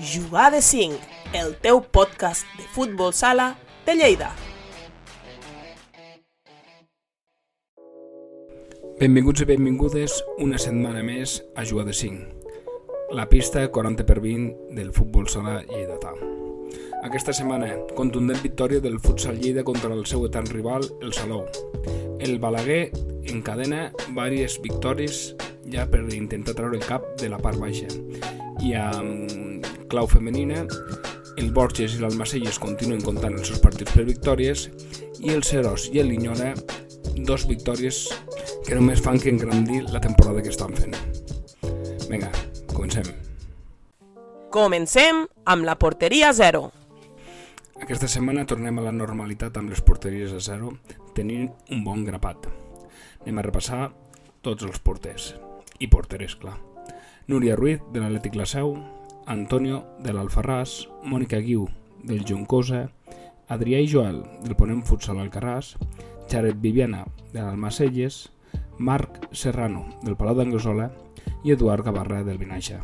Jugar de 5, el teu podcast de futbol sala de Lleida. Benvinguts i benvingudes una setmana més a Jugar de 5, la pista 40 per 20 del futbol sala lleidatà. Aquesta setmana, contundent victòria del futsal Lleida contra el seu etern rival, el Salou. El Balaguer encadena diverses victòries ja per intentar treure el cap de la part baixa. I amb clau femenina, el Borges i l'Almacelles continuen comptant els seus partits per victòries i el Serós i el Linyora dos victòries que només fan que engrandir la temporada que estan fent. Vinga, comencem. Comencem amb la porteria 0. Aquesta setmana tornem a la normalitat amb les porteries a zero, tenint un bon grapat. Anem a repassar tots els porters. I porteres, clar. Núria Ruiz, de l'Atlètic La Seu, Antonio, de l'Alfarràs, Mònica Guiu, del Juncosa, Adrià i Joel, del Ponent Futsal Alcarràs, Jared Viviana, de l'Almacelles, Marc Serrano, del Palau d'Anglesola i Eduard Gavarra, del Vinaixa.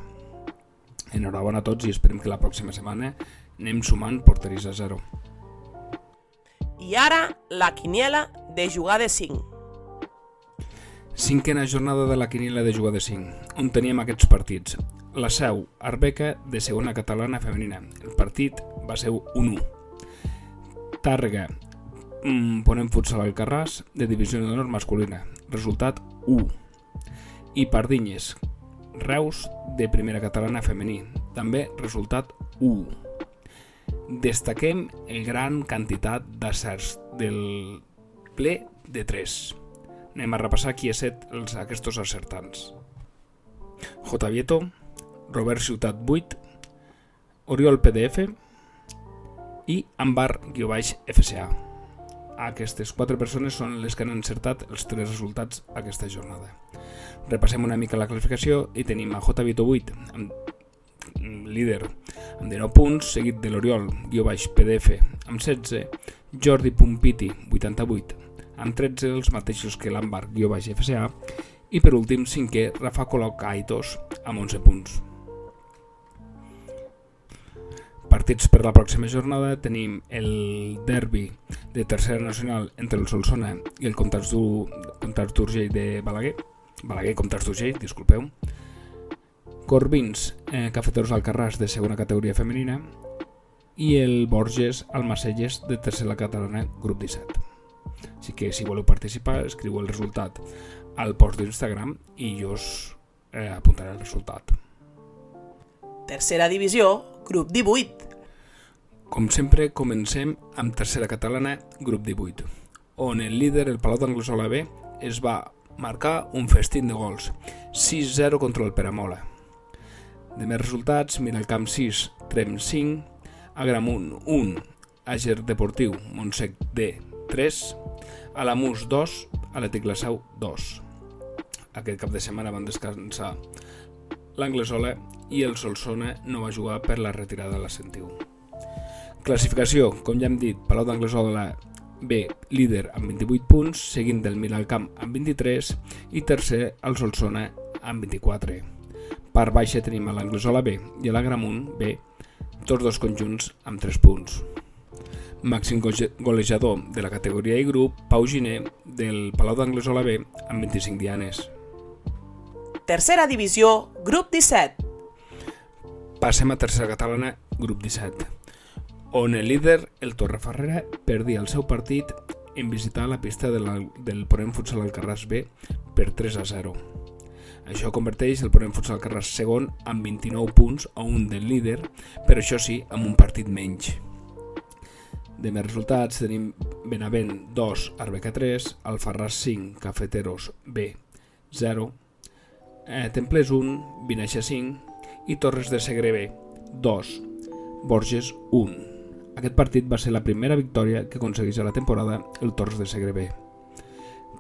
Enhorabona a tots i esperem que la pròxima setmana anem sumant porteries a zero. I ara, la quiniela de jugar de 5. Cinquena jornada de la quiniela de jugar de 5, on teníem aquests partits. La Seu, Arbeca, de segona catalana femenina. El partit va ser 1-1. Tàrrega, mm, Ponent Futsal Alcarràs, de divisió d'honor masculina. Resultat 1. I Pardinyes, Reus, de primera catalana femení. També resultat 1. Destaquem el gran quantitat d'acerts del ple de 3. Anem a repassar qui ha set els, aquests acertants. J. Vieto, Robert Ciutat 8, Oriol PDF i Ambar-FCA. Aquestes quatre persones són les que han encertat els tres resultats aquesta jornada. Repassem una mica la classificació i tenim a J. Vieto 8 amb líder amb 19 punts, seguit de l'Oriol, guió baix PDF, amb 16, Jordi Pumpiti, 88, amb 13 els mateixos que l'Ambar, guió baix FCA, i per últim, cinquè, Rafa Coloc Aitos, amb 11 punts. Partits per la pròxima jornada tenim el derbi de tercera nacional entre el Solsona i el Comtats d'Urgell de Balaguer, Balaguer Comtats d'Urgell, disculpeu, Corbins, eh, Cafeteros Alcarràs de segona categoria femenina i el Borges Almacelles de tercera catalana grup 17. Així que si voleu participar escriu el resultat al post d'Instagram i jo us eh, apuntaré el resultat. Tercera divisió, grup 18. Com sempre, comencem amb tercera catalana, grup 18, on el líder, el Palau d'Anglesola B, es va marcar un festín de gols, 6-0 contra el Peramola. De més resultats, Miralcamp 6, Trem 5, Agramunt 1, Àger Deportiu, Montsec D 3, Alamús 2, Atlètic Sau 2. Aquest cap de setmana van descansar l'Anglesola i el Solsona no va jugar per la retirada de la Sentiu. Classificació, com ja hem dit, Palau d'Anglesola B, líder amb 28 punts, seguint del Miralcamp amb 23 i tercer el Solsona amb 24. Per baixa tenim a l'Anglesola B i a l'Agramunt B, tots dos conjunts amb 3 punts. Màxim golejador de la categoria i grup, Pau Giner, del Palau d'Anglesola B, amb 25 dianes. Tercera divisió, grup 17. Passem a tercera catalana, grup 17, on el líder, el Torreferrera, perdia el seu partit en visitar la pista de la, del Ponent Futsal Alcarràs B per 3 a 0. Això converteix el Ponent Futsal Alcarràs segon amb 29 punts a un del líder, però això sí, amb un partit menys. De més resultats tenim Benavent 2, Arbeca 3, Alfarràs 5, Cafeteros B 0, eh, Templers 1, Vinaixa 5 i Torres de Segre B 2, Borges 1. Aquest partit va ser la primera victòria que aconsegueix a la temporada el Torres de Segre B.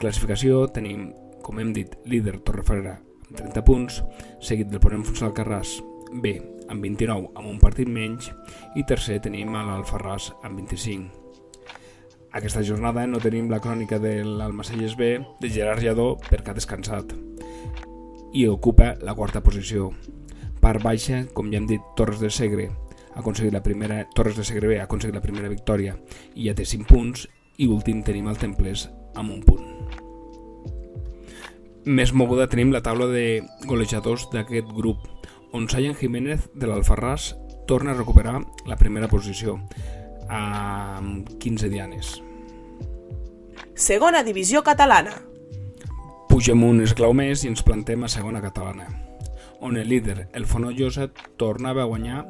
Classificació tenim, com hem dit, líder Torreferrera amb 30 punts, seguit del Ponent Futsal Carràs B amb 29 amb un partit menys i tercer tenim l'Alfarràs amb 25. Aquesta jornada no tenim la crònica de l'Almacelles B de Gerard Lladó perquè ha descansat i ocupa la quarta posició. Part baixa, com ja hem dit, Torres de Segre ha aconseguit la primera, Torres de Segre ha aconseguit la primera victòria i ja té 5 punts i últim tenim el Templers amb un punt. Més moguda tenim la taula de golejadors d'aquest grup, on Sayan Jiménez de l'Alfarràs torna a recuperar la primera posició amb 15 dianes. Segona divisió catalana. Pugem un esclau més i ens plantem a segona catalana, on el líder, el Fonollosa, tornava a guanyar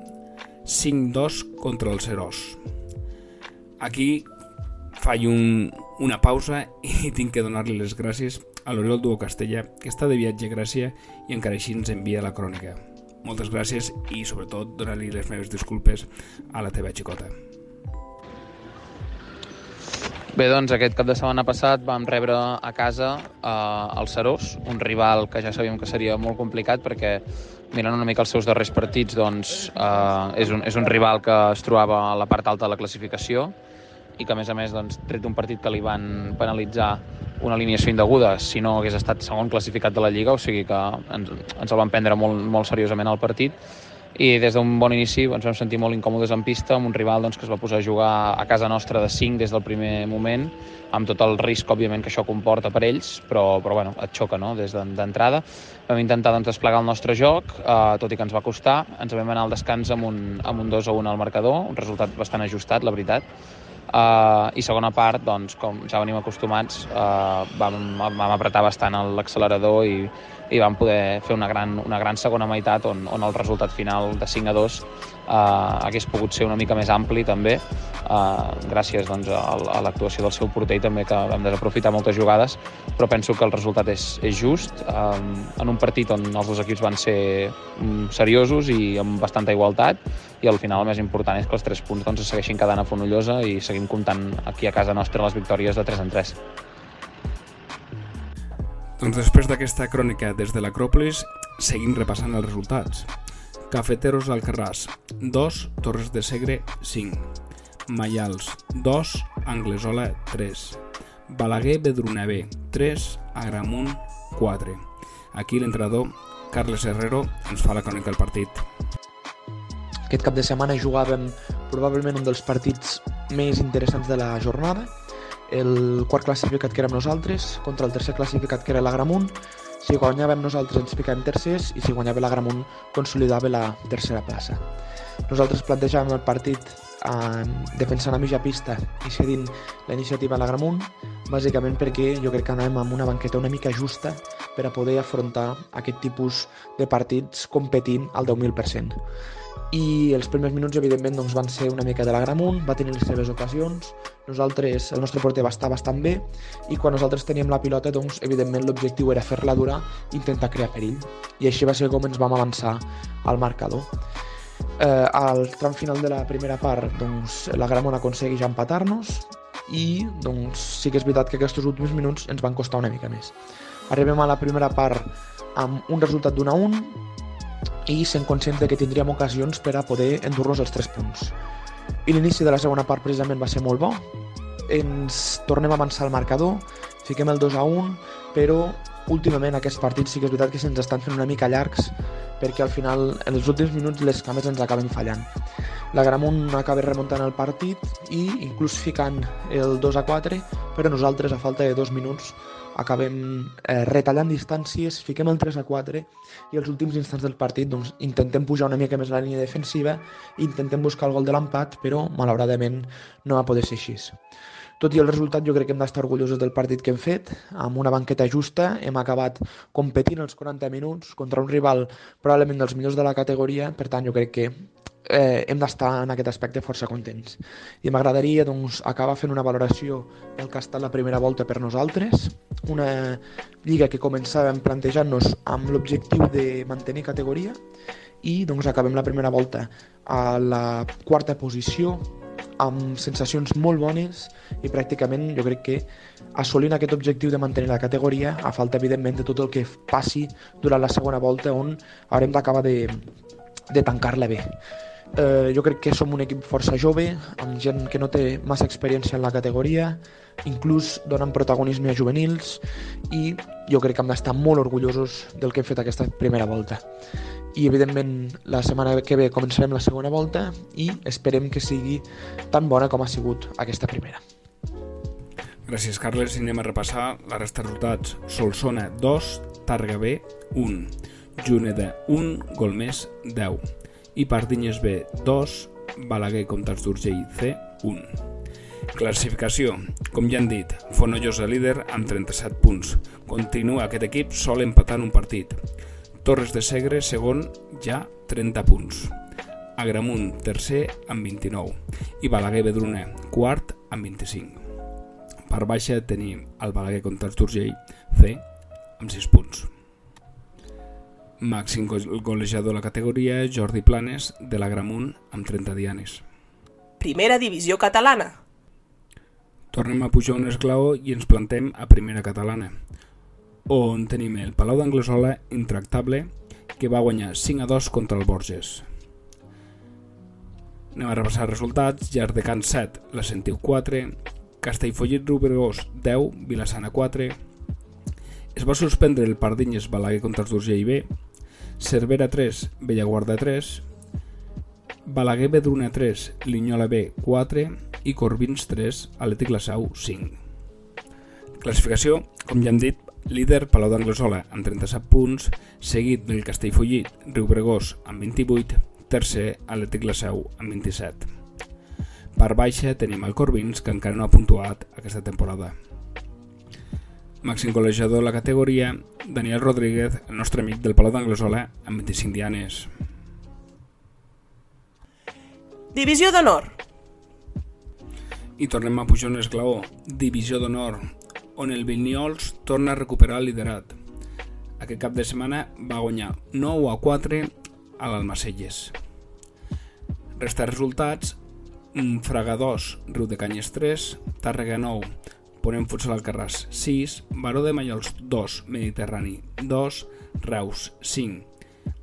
5-2 contra el Serós. Aquí faig un, una pausa i tinc que donar-li les gràcies a l'Oriol Duo Castella, que està de viatge a Gràcia i encara així ens envia la crònica. Moltes gràcies i, sobretot, donar-li les meves disculpes a la teva xicota. Bé, doncs aquest cap de setmana passat vam rebre a casa eh, el Serós, un rival que ja sabíem que seria molt complicat perquè mirant una mica els seus darrers partits doncs, eh, és, un, és un rival que es trobava a la part alta de la classificació i que a més a més doncs, tret d'un partit que li van penalitzar una alineació indeguda si no hagués estat segon classificat de la Lliga, o sigui que ens, ens el van prendre molt, molt seriosament al partit i des d'un bon inici ens vam sentir molt incòmodes en pista amb un rival doncs, que es va posar a jugar a casa nostra de 5 des del primer moment amb tot el risc, òbviament, que això comporta per ells, però, però bueno, et xoca no? des d'entrada. Vam intentar doncs, desplegar el nostre joc, eh, tot i que ens va costar. Ens vam anar al descans amb un, amb un 2 a 1 al marcador, un resultat bastant ajustat, la veritat. Uh, I segona part, doncs, com ja venim acostumats, uh, vam, vam apretar bastant l'accelerador i, i vam poder fer una gran, una gran segona meitat on, on el resultat final de 5 a 2 uh, hagués pogut ser una mica més ampli també, uh, gràcies doncs, a, a l'actuació del seu porter i també que vam desaprofitar moltes jugades, però penso que el resultat és, és just, um, en un partit on els dos equips van ser um, seriosos i amb bastanta igualtat, i al final el més important és que els tres punts doncs, es segueixin quedant a Fonollosa i seguim comptant aquí a casa nostra les victòries de 3 en 3. Doncs després d'aquesta crònica des de l'Acròpolis, seguim repassant els resultats. Cafeteros Alcarràs, 2, Torres de Segre, 5. Maials, 2, Anglesola, 3. Balaguer Bedruneve, 3, Agramunt, 4. Aquí l'entrenador Carles Herrero ens fa la crònica del partit. Aquest cap de setmana jugàvem probablement un dels partits més interessants de la jornada, el quart classificat que érem nosaltres contra el tercer classificat que era l'Agramunt. Si guanyàvem nosaltres ens ficàvem tercers i si guanyava l'Agramunt consolidava la tercera plaça. Nosaltres plantejàvem el partit eh, defensant a mitja pista i cedint la iniciativa a l'Agramunt, bàsicament perquè jo crec que anàvem amb una banqueta una mica justa per a poder afrontar aquest tipus de partits competint al 10.000% i els primers minuts evidentment doncs, van ser una mica de la gramunt, va tenir les seves ocasions, nosaltres, el nostre porter va estar bastant bé i quan nosaltres teníem la pilota doncs, evidentment l'objectiu era fer-la durar i intentar crear perill i així va ser com ens vam avançar al marcador. Eh, al tram final de la primera part doncs, la Gramont aconsegueix empatar-nos i doncs, sí que és veritat que aquests últims minuts ens van costar una mica més. Arribem a la primera part amb un resultat d'un a un, i sent conscients de que tindríem ocasions per a poder endur-nos els tres punts. I l'inici de la segona part precisament va ser molt bo. Ens tornem a avançar al marcador, fiquem el 2 a 1, però últimament aquests partits sí que és veritat que se'ns estan fent una mica llargs perquè al final en els últims minuts les cames ens acaben fallant. La Gramunt acaba remuntant el partit i inclús ficant el 2 a 4, però nosaltres a falta de dos minuts acabem eh, retallant distàncies, fiquem el 3 a 4 i els últims instants del partit doncs, intentem pujar una mica més la línia defensiva intentem buscar el gol de l'empat, però malauradament no va poder ser així. Tot i el resultat, jo crec que hem d'estar orgullosos del partit que hem fet, amb una banqueta justa, hem acabat competint els 40 minuts contra un rival probablement dels millors de la categoria, per tant jo crec que eh, hem d'estar en aquest aspecte força contents. I m'agradaria doncs, acabar fent una valoració del que ha estat la primera volta per nosaltres, una lliga que començàvem plantejant-nos amb l'objectiu de mantenir categoria. I doncs acabem la primera volta a la quarta posició amb sensacions molt bones i pràcticament jo crec que assolint aquest objectiu de mantenir la categoria a falta evidentment de tot el que passi durant la segona volta on haurem d'acabar de, de tancar-la bé. Eh, jo crec que som un equip força jove, amb gent que no té massa experiència en la categoria, inclús donant protagonisme a juvenils, i jo crec que hem d'estar molt orgullosos del que hem fet aquesta primera volta. I evidentment la setmana que ve començarem la segona volta i esperem que sigui tan bona com ha sigut aquesta primera. Gràcies, Carles. I anem a repassar la resta de resultats. Solsona 2, Targa B 1, Juneda 1, Golmés 10 i Pardinyes B 2, Balaguer Comtats d'Urgell C 1. Classificació. Com ja han dit, Fonollosa líder amb 37 punts. Continua aquest equip sol empatant un partit. Torres de Segre, segon, ja 30 punts. Agramunt, tercer, amb 29. I Balaguer Bedruna, quart, amb 25. Per baixa tenim el Balaguer contra el Turgell C amb 6 punts. Màxim golejador de la categoria Jordi Planes de la Gramunt amb 30 dianes. Primera divisió catalana. Tornem a pujar un esglaó i ens plantem a primera catalana, on tenim el Palau d'Anglesola intractable que va guanyar 5 a 2 contra el Borges. Anem a repassar resultats. Llar de Can 7, la Sentiu 4, Castellfollit Rubregós 10, Vilassana 4, es va suspendre el Pardinyes Balaguer contra els d'Urgell B, Cervera 3, Bellaguarda 3, Balaguer Bedruna 3, Linyola B 4 i Corbins 3, Atlètic La Sau 5. Classificació, com ja hem dit, líder Palau d'Anglesola amb 37 punts, seguit del Castellfollit, Riubregós amb 28, tercer Atlètic La Seu amb 27. Per baixa tenim el Corbins, que encara no ha puntuat aquesta temporada. Màxim golejador de la categoria, Daniel Rodríguez, el nostre amic del Palau d'Anglesola, amb 25 dianes. Divisió d'honor. I tornem a pujar un esglaó, Divisió d'honor, on el Vinyols torna a recuperar el liderat. Aquest cap de setmana va guanyar 9 a 4 a l'Almacelles. Resta resultats, Fraga 2, Riu de Canyes 3, Tàrrega 9, Ponent Futsal Alcarràs 6, Baró de Mallols 2, Mediterrani 2, Reus 5,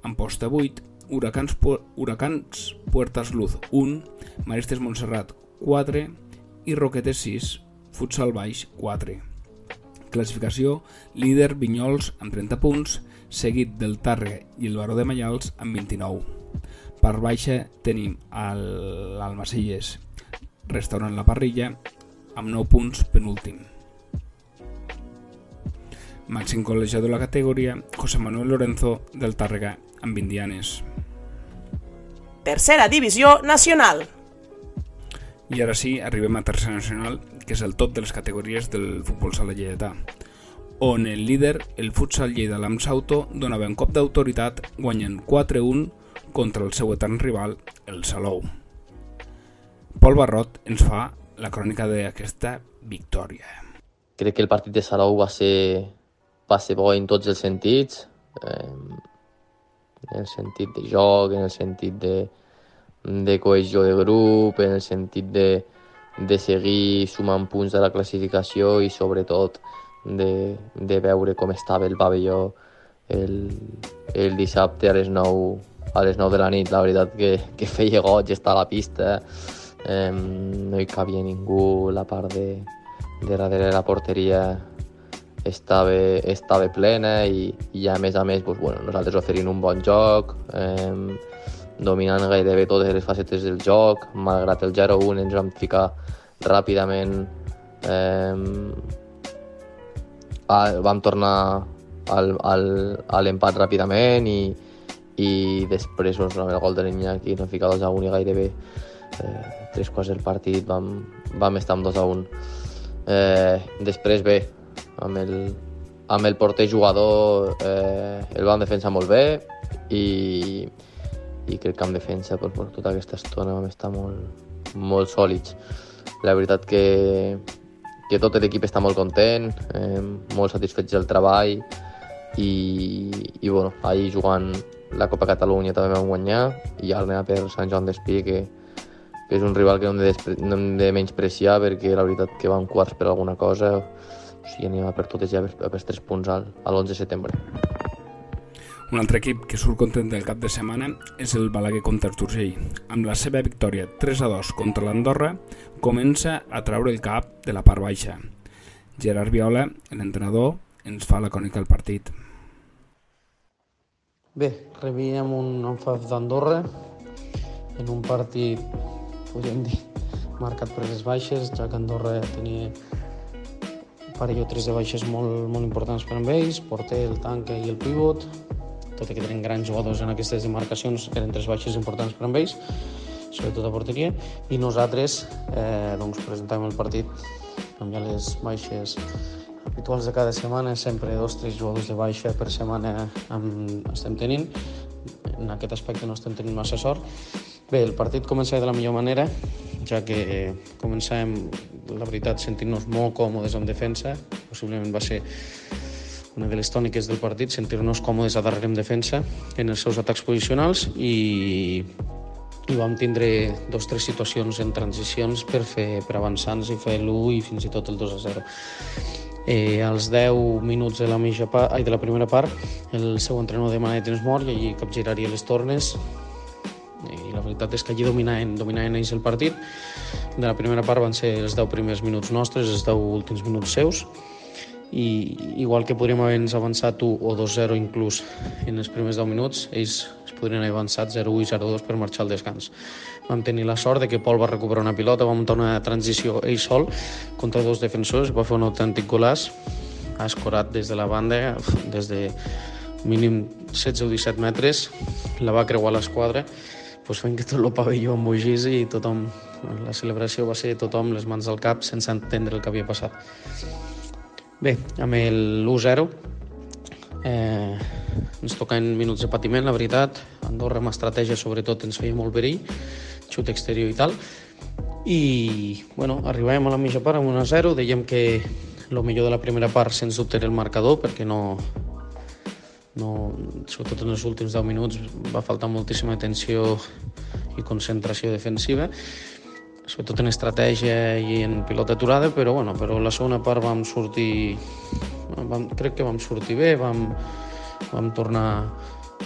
Amposta 8, Huracans, Huracans Puertas Luz 1, Maristes Montserrat 4 i Roquetes 6, Futsal Baix 4. Classificació, líder Vinyols amb 30 punts, seguit del Tàrrega i el Baró de Mallals amb 29. Per baixa tenim l'Almacelles, restaurant La Parrilla, amb 9 punts penúltim. Màxim col·legiador de la categoria, José Manuel Lorenzo del Tàrrega, amb 20 dianes. Tercera divisió nacional. I ara sí, arribem a tercera nacional, que és el top de les categories del futbol sala lleidatà, on el líder, el futsal Lleida l'Amsauto, donava un cop d'autoritat guanyant 4-1 contra el seu etern rival, el Salou. Pol Barrot ens fa la crònica d'aquesta victòria. Crec que el partit de Salou va ser, va ser bo en tots els sentits, eh, en el sentit de joc, en el sentit de, de cohesió de grup, en el sentit de, de seguir sumant punts de la classificació i sobretot de, de veure com estava el pavelló el, el dissabte a les 9 a les 9 de la nit, la veritat que, que feia goig estar a la pista, eh, no hi cabia ningú, la part de, de darrere la porteria estava, estava plena i, i a més a més doncs, bueno, nosaltres oferint un bon joc, eh, dominant gairebé totes les facetes del joc, malgrat el 0-1 ens vam ficar ràpidament eh, a, vam tornar al, al, a l'empat ràpidament i, i després doncs, el gol de l'Iñaki no ficar 2 a 1 i gairebé eh, tres quarts del partit vam, vam estar amb 2 a 1 eh, després bé amb el, amb el porter jugador eh, el vam defensar molt bé i, i crec que en defensa per, per tota aquesta estona vam estar molt, molt sòlids la veritat que, que tot l'equip està molt content eh, molt satisfets del treball i, i bueno, ahir jugant la Copa Catalunya també vam guanyar i ara anem per Sant Joan d'Espí que, que és un rival que no hem de, no hem de menyspreciar perquè la veritat que van quarts per alguna cosa o sigui, anem per totes ja per, per tres punts al, a l'11 de setembre. Un altre equip que surt content del cap de setmana és el Balaguer contra Turgell. Amb la seva victòria 3 a 2 contra l'Andorra, comença a treure el cap de la part baixa. Gerard Viola, l'entrenador, ens fa la cònica del partit. Bé, rebíem un enfaf d'Andorra en un partit, podríem dir, marcat per les baixes, ja que Andorra tenia un parell o tres de baixes molt, molt importants per a ells, porter, el tanque i el pivot, tot i que tenen grans jugadors en aquestes demarcacions, eren tres baixes importants per a ells, sobretot a porteria, i nosaltres eh, doncs, presentàvem el partit amb ja les baixes habituals de cada setmana, sempre dos o tres jugadors de baixa per setmana amb, estem tenint, en aquest aspecte no estem tenint massa sort. Bé, el partit comença de la millor manera, ja que començàvem, la veritat, sentint-nos molt còmodes en defensa, possiblement va ser una de les tòniques del partit, sentir-nos còmodes a darrere en defensa en els seus atacs posicionals i, i vam tindre dos o tres situacions en transicions per fer per avançar-nos i fer l'1 i fins i tot el 2 a 0. Eh, als 10 minuts de la, mitja part, ai, de la primera part, el seu entrenador de temps mort i allí capgiraria les tornes i la veritat és que allí dominaven, dominaven ells el partit. De la primera part van ser els 10 primers minuts nostres, els 10 últims minuts seus, i igual que podríem haver avançat 1 o 2-0 inclús en els primers 10 minuts, ells es podrien haver avançat 0-1 i 0-2 per marxar al descans. Vam tenir la sort de que Pol va recuperar una pilota, va muntar una transició ell sol contra dos defensors, va fer un autèntic golàs, ha escorat des de la banda, des de mínim 16 o 17 metres, la va creuar l'esquadra, doncs fent que tot el pavelló embogís i tothom, la celebració va ser tothom les mans al cap sense entendre el que havia passat. Bé, amb el 1-0 eh, ens toquen minuts de patiment, la veritat. Andorra amb estratègia sobretot ens feia molt perill, xut exterior i tal. I, bueno, arribàvem a la mitja part amb 1-0, dèiem que el millor de la primera part sens dubte era el marcador, perquè no, no, sobretot en els últims 10 minuts va faltar moltíssima atenció i concentració defensiva sobretot en estratègia i en pilota aturada, però, bueno, però la segona part vam sortir, vam, crec que vam sortir bé, vam, vam tornar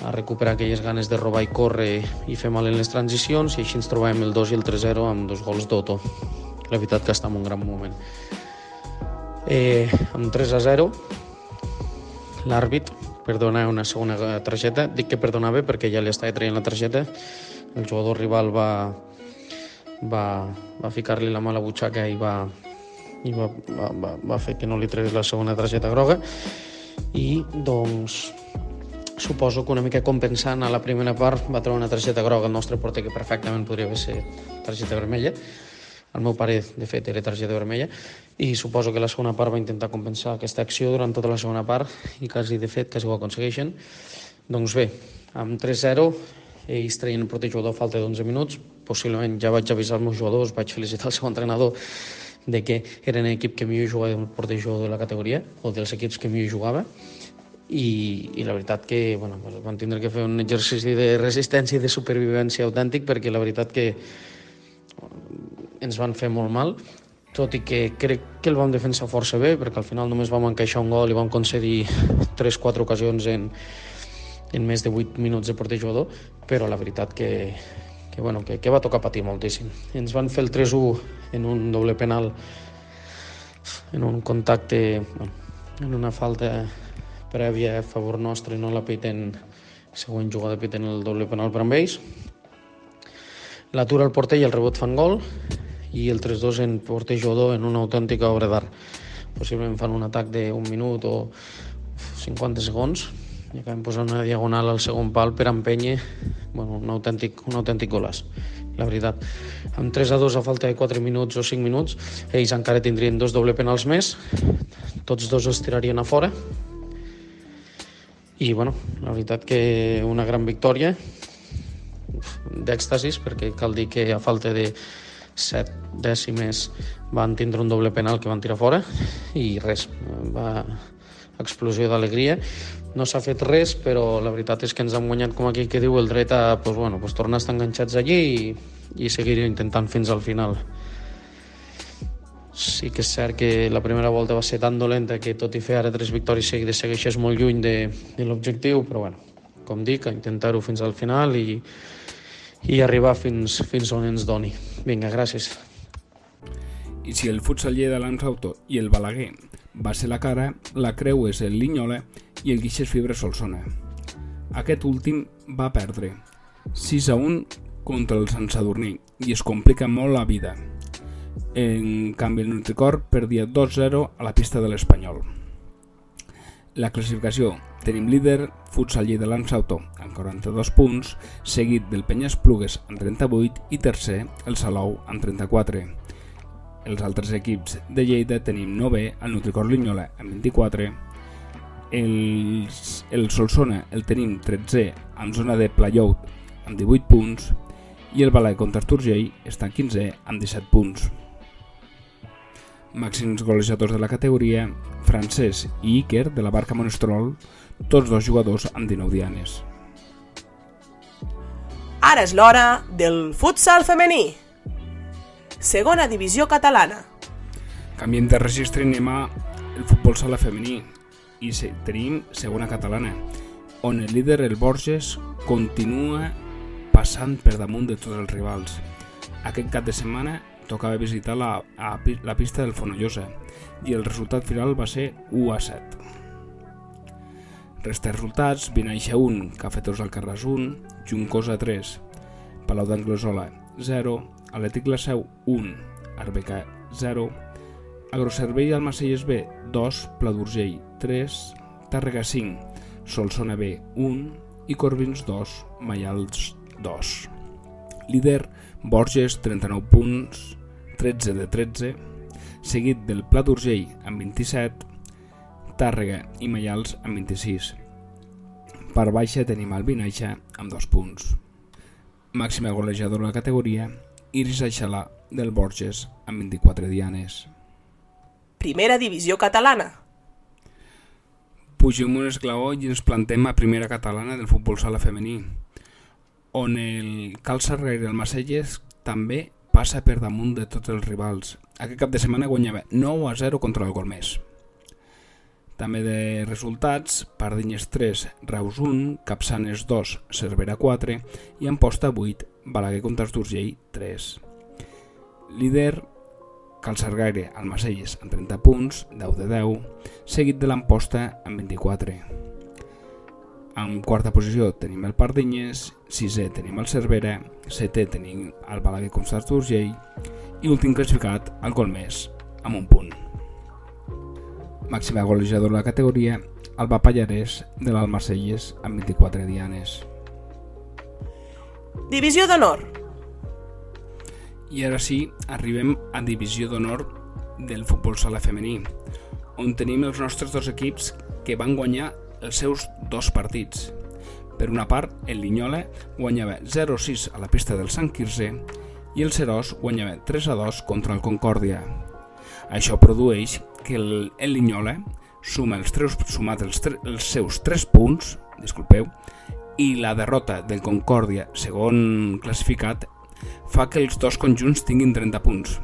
a recuperar aquelles ganes de robar i córrer i fer mal en les transicions i així ens trobàvem el 2 i el 3-0 amb dos gols d'Oto. La veritat que està en un gran moment. Eh, amb 3 a 0, l'àrbit perdona una segona targeta. Dic que perdonava perquè ja li estava traient la targeta. El jugador rival va, va, va ficar-li la mà a la butxaca i va, i va, va, va, va fer que no li tregués la segona targeta groga. I doncs suposo que una mica compensant a la primera part va treure una targeta groga el nostre porter que perfectament podria haver ser targeta vermella. El meu pare, de fet, era targeta vermella. I suposo que la segona part va intentar compensar aquesta acció durant tota la segona part i quasi, de fet, quasi ho aconsegueixen. Doncs bé, amb 3-0 ells traien el protejador a falta d'11 minuts, possiblement ja vaig avisar els meus jugadors, vaig felicitar el seu entrenador de que eren l'equip que millor jugava el portejador de la categoria, o dels equips que millor jugava, i, i la veritat que bueno, van tindre que fer un exercici de resistència i de supervivència autèntic perquè la veritat que ens van fer molt mal tot i que crec que el vam defensar força bé perquè al final només vam encaixar un gol i vam concedir 3-4 ocasions en, en més de 8 minuts de porter jugador però la veritat que, que, bueno, que, que va tocar patir moltíssim. Ens van fer el 3-1 en un doble penal, en un contacte, bueno, en una falta prèvia a favor nostre no la piten, següent jugada piten el doble penal per amb ells. L'atura el porter i el rebot fan gol i el 3-2 en porter jugador en una autèntica obra d'art. Possiblement fan un atac d'un minut o 50 segons i acabem posant una diagonal al segon pal per empènyer bueno, un, autèntic, un autèntic golàs la veritat. Amb 3 a 2 a falta de 4 minuts o 5 minuts, ells encara tindrien dos doble penals més, tots dos els tirarien a fora, i bueno, la veritat que una gran victòria d'èxtasis, perquè cal dir que a falta de 7 dècimes van tindre un doble penal que van tirar fora i res, va explosió d'alegria no s'ha fet res, però la veritat és que ens han guanyat, com aquí que diu, el dret a pues, bueno, pues, tornar a estar enganxats allí i, i seguir intentant fins al final. Sí que és cert que la primera volta va ser tan dolenta que tot i fer ara tres victòries seguides segueixes molt lluny de, de l'objectiu, però bueno, com dic, a intentar-ho fins al final i, i arribar fins, fins on ens doni. Vinga, gràcies. I si el futsal de l'Ansauto i el Balaguer va ser la cara, la creu és el Linyola i el Guixes Fibre Solsona. Aquest últim va perdre 6 a 1 contra el Sant Sadurní i es complica molt la vida. En canvi, el Nutricor perdia 2-0 a la pista de l'Espanyol. La classificació tenim líder Futsal Lleida Lanzauto amb 42 punts, seguit del Penyes Plugues amb 38 i tercer el Salou amb 34. Els altres equips de Lleida tenim 9 el Nutricor Linyola amb 24, el, el Solsona el tenim 13 amb zona de playout amb 18 punts i el Balai contra Esturgell està 15 amb 17 punts. Màxims golejadors de la categoria, Francesc i Iker de la Barca Monestrol, tots dos jugadors amb 19 dianes. Ara és l'hora del futsal femení. Segona divisió catalana. Canviem de registre anem a el futbol sala femení i tenim segona catalana, on el líder, el Borges, continua passant per damunt de tots els rivals. Aquest cap de setmana tocava visitar la, a, la pista del Fonollosa i el resultat final va ser 1 a 7. Resta resultats, Vinaixa 1, Cafetors al Carràs 1, Juncosa 3, Palau d'Anglosola 0, Atlètic La Seu 1, Arbeca 0, Agrocervell Almacelles B 2, Pla d'Urgell 3, Tàrrega 5, Solsona B 1 i Corbins 2, Maials 2. Líder Borges, 39 punts, 13 de 13, seguit del Pla d'Urgell amb 27, Tàrrega i Maials amb 26. Per baixa tenim el Vinaixa amb 2 punts. Màxima golejadora de la categoria, Iris Aixalà del Borges amb 24 dianes. Primera divisió catalana. Pugem un esglaó i ens plantem a primera catalana del futbol sala femení on el Cal Sargaire del Macelles també passa per damunt de tots els rivals. Aquest cap de setmana guanyava 9 a 0 contra el Golmés. També de resultats, Pardinyes 3, Reus 1, Capçanes 2, Cervera 4 i Amposta 8, Balaguer contra d'Urgell 3. Líder, Cal Sargaire al Macelles amb 30 punts, 10 de 10, seguit de l'Amposta amb 24. En quarta posició tenim el Pardinyes, sisè tenim el Cervera, setè tenim el Balaguer Constants d'Urgell i últim classificat el Colmès, amb un punt. Màxima golejador de la categoria, el Pallarès de l'Almacelles amb 24 dianes. Divisió d'honor. I ara sí, arribem a Divisió d'honor del futbol sala femení, on tenim els nostres dos equips que van guanyar els seus dos partits. Per una part, el Linyola guanyava 0-6 a la pista del Sant Quirze i el Serós guanyava 3-2 contra el Concòrdia. Això produeix que el, el Linyola suma els tres, sumat els, tre, els seus 3 punts, disculpeu, i la derrota del Concòrdia, segon classificat, fa que els dos conjunts tinguin 30 punts.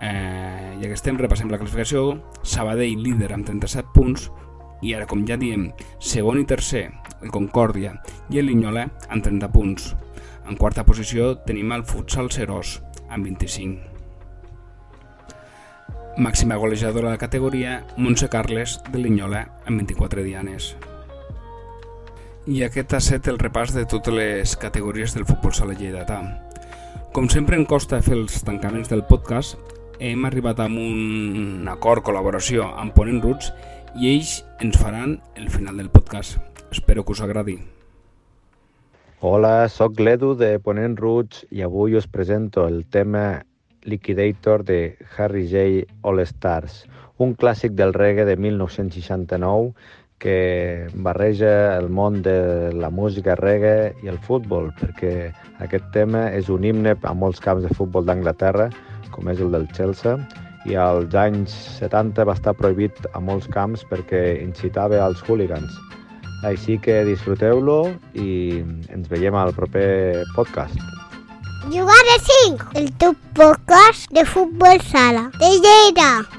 Eh, ja que estem, repassem la classificació. Sabadell líder amb 37 punts, i ara, com ja diem, segon i tercer, el Concòrdia i el Linyola amb 30 punts. En quarta posició tenim el Futsal Serós amb 25. Màxima golejadora de la categoria, Montse Carles de Linyola amb 24 dianes. I aquest ha estat el repàs de totes les categories del futbol sala lleidatà. Com sempre em costa fer els tancaments del podcast, hem arribat a un acord, col·laboració amb Ponent Roots i ells ens faran el final del podcast. Espero que us agradi. Hola, sóc l'Edu de Ponent Roots i avui us presento el tema Liquidator de Harry J. All Stars, un clàssic del reggae de 1969 que barreja el món de la música reggae i el futbol, perquè aquest tema és un himne a molts camps de futbol d'Anglaterra, com és el del Chelsea, i als anys 70 va estar prohibit a molts camps perquè incitava als hooligans. Així que disfruteu-lo i ens veiem al proper podcast. Jugar de 5, el teu podcast de futbol sala de Lleida.